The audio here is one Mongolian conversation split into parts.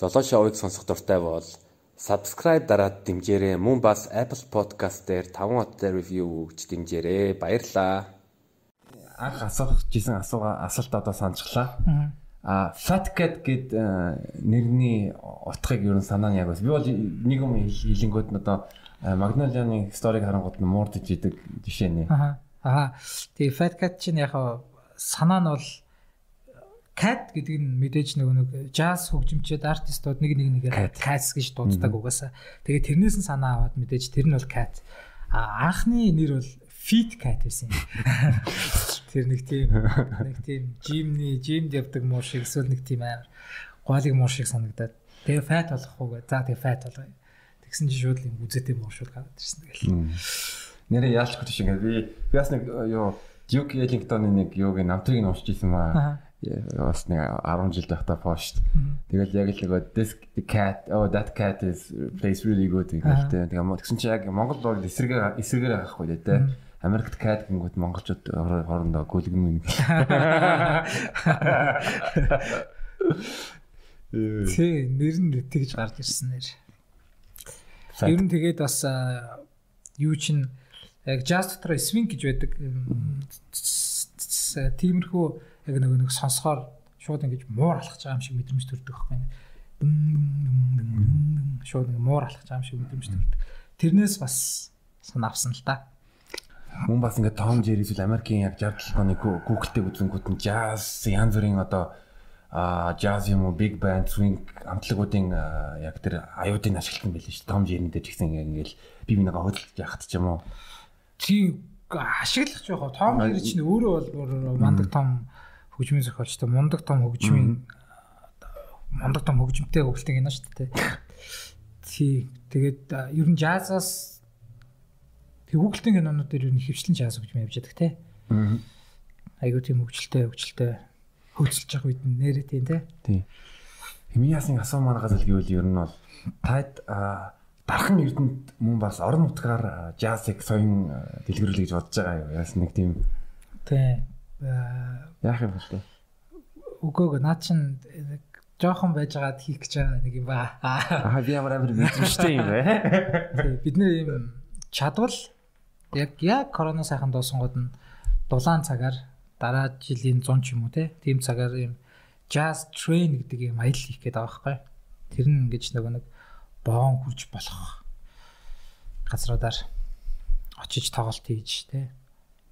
Золоо шоуыг сонсох дуртай бол subscribe дараад дэмжээрэй. Мөн бас Apple Podcast дээр 5 хоттой review өгч дэмжээрэй. Баярлалаа. Анх асуух гэсэн асууга асуулт одоо санджглаа. А Fat Cat гэд нэрний утгыг ер нь санаа нь яг бас. Би бол нэг юм хилэнгүүд нь одоо Magnolia-ны сториг харангууд нь муурдж идэг жишээ нэ. Аа. Аа. Тэгээ Fat Cat чинь яг санаа нь бол cat гэдэг нь мэдээж нөгөө нэг jazz хөгжимчд артистууд нэг нэг нэгээр cats гэж дууддаг угаасаа. Тэгээд тэрнээс нь санаа аваад мэдээж тэр нь бол cat. А анхны нэр бол feet cat байсан юм. Тэр нэг тийм нэг тийм жимний жимд явдаг муу шиг эсвэл нэг тийм амар гоолыг муу шиг санагдаад. Тэгээ fat болох уу гэ. За тэгээ fat болгоё. Тэгсэн чинь шууд юм үзэтэй муу шууд гараад ирсэн тэгэл. Нэрээ яалчгүй тийш ингээд би би бас нэг юу Duke Ellington-ы нэг юуг намтрыг нь уншиж ирсэн маа бас нэг 10 жил байхдаа пост. Тэгэл яг л нөгөө this cat oh that cat is plays really good гэдэг. Тэгээ тэгсэн чи яг Монгол бол эсрэгээр эсрэгээр авахгүй дээ тэ. Америкт cat гингүүт монголчууд хоорондоо гүлгэн мэн. Тий, нэр нь тэгж гарч ирсэн нэр. Ер нь тэгээд бас юу чин яг jazz дотор swing гэж байдаг. Тиймэрхүү яг нэг нэг сонсохоор шууд ингэж муур алхаж байгаа юм шиг мэдрэмж төрдөг байхгүй юм. Шууд муур алхаж байгаа юм шиг мэдрэмж төрдөг. Тэрнээс бас санаа авсан л да. Мөн бас ингэ Том Джерри эсвэл Америкийн яг 60 оны Google-тэй үзэнгүүт нь jazz янз бүрийн одоо а jazz юм уу big band swing амтлагуудын яг тэр аюудыг ашигласан байл ш. Том Джерри дээр ч гэсэн ингээл би бинийг хөдөлж яхад ч юм уу. Тийм ашиглах жоохоо Том Джерри чинь өөрөө бол мандаг том хөгжмийн зохиолчтой мундаг том хөгжмийн мундаг том хөгжмөнтэй хөгөлтэй гинэ шүү дээ. Тий. Тэгээд ер нь жазаас хөгөлтэй кинонууд дээр ер нь хөвчлэн жаз хөгжим явж байдаг те. Аа. Айгуу тийм хөгжилтэй хөгжилтэй хөгжилж байгаа үед нэрээ тийм те. Тий. Химиасын асуу маргаас л гэвэл ер нь бол таад дархан эрдэнэт мөн бас орон нутгаар жазыг соён дэлгэрүүлэх гэж бодож байгаа юу? Яас нэг тийм. Тий. Яах юм бэ? Үгүй ээ наа чин жоохон байж байгаад хийх гэж байгаа нэг юм ба. Аа би ямар амар мэдэрчтэй юм бэ? Бид нэр юм чадвал яг яг корона сайхан доосонгууд нь дулаан цагаар дараа жилийн 100 ч юм уу те тийм цагаар юм jazz train гэдэг юм аялал хийх гээд байгаа байхгүй. Тэр нь ингэж нөгөө нэг боон хурж болох газруудаар очиж тоглолт хийж те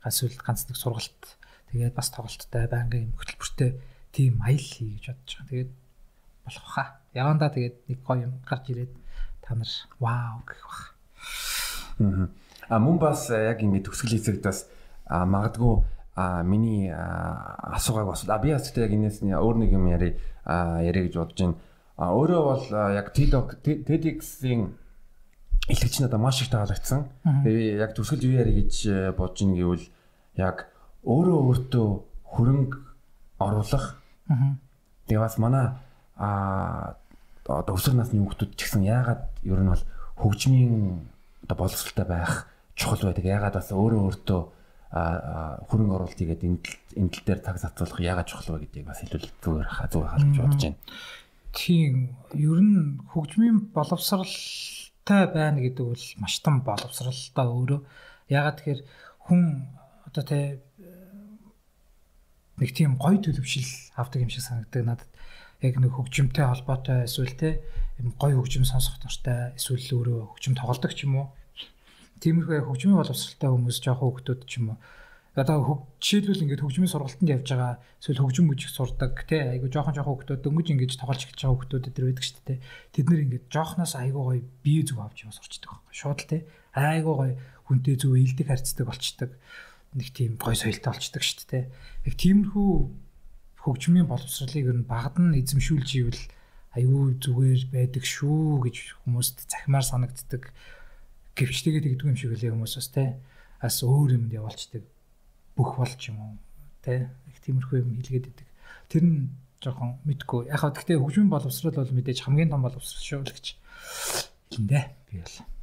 ганц ганц нэг сургалт Тэгээд бас тоглолттой байнгын хөтөлбөртэй тийм аял хий гэж бодож байгаа. Тэгээд болох баха. Явандаа тэгээд нэг гоё юм гарч ирээд та нар вау гэх бах. Аа мөн бас э, яг ингэ төгсгөл хэсэгт бас магадгүй миний асуугааг бас би бас яг энэс өөр нэг юм яри яри гэж бодож байна. А өөрөө бол яг TEDx-ийн илтгэж надад маш их таалагдсан. Тэгээ яг төгсгөл юу яри гэж э, бодож ин гэвэл яг өөрөө өөртөө хөрөнгө оруулах. Тэгээ бас манай а одоо өсвөр насны хүүхдүүд ч гэсэн яагаад ер нь бол хөгжмийн одоо боловсралтай байх чухал байдаг. Яагаад бас өөрөө өөртөө хөрөнгө оруулалт хийгээд энэ тал дээр цаг зарцуулах яагаад чухал вэ гэдгийг бас хэлвэл зүгээр зүг хаалж бодож байна. Тийм ер нь хөгжмийн боловсралтай байна гэдэг бол маш том боловсралтай өөрөө. Яагаад тэгэхээр хүн одоо тэ нэг тийм гоё төлөвшил авдаг юм шиг санагддаг надад. Яг нэг хөгжимтэй холбоотой эсвэл те юм гоё хөгжим сонсох дуртай эсвэл өөрөө хөгжим тоглодог ч юм уу. Тиймэрхүү хөгжмийн боловсралтай хүмүүс жоохон хөгтөд ч юм уу. Одоо жишээлбэл ингээд хөгжмийн сургалтанд явж байгаа эсвэл хөгжим мужиг сурдаг те айгу жоохон жоохон хөгтөд дөнгөж ингэж тоглож эхэлж байгаа хөгтөд өдр байдаг шүү дээ. Тэд нэр ингээд жоохноос айгу гоё бие зүг авч яваа сурчдаг байхгүй. Шууд л те айгу гоё хүнтэй зүг ээлдэг харьцдаг болчдаг нэг тийм гой соёлтой болчдөг шүү дээ. Яг тиймэрхүү хөгжмийн боловсролыг ер нь багад нь эзэмшүүлж ивэл аюу зүгээр байдаг шүү гэж хүмүүст захимаар санагддаг. Гэвчтэйгээ тэгдэг юм шиг үлээ хүмүүс бас те. Бас өөр юмд явуулцдаг. Бүх болж юм уу те. Их тиймэрхүү юм хэлгээд идэг. Тэр нь жоохон мэдгүй. Яг хаа гэхдээ хөгжмийн боловсрол бол мэдээж хамгийн том боловсрол шүү л гэж. Эндээ би бол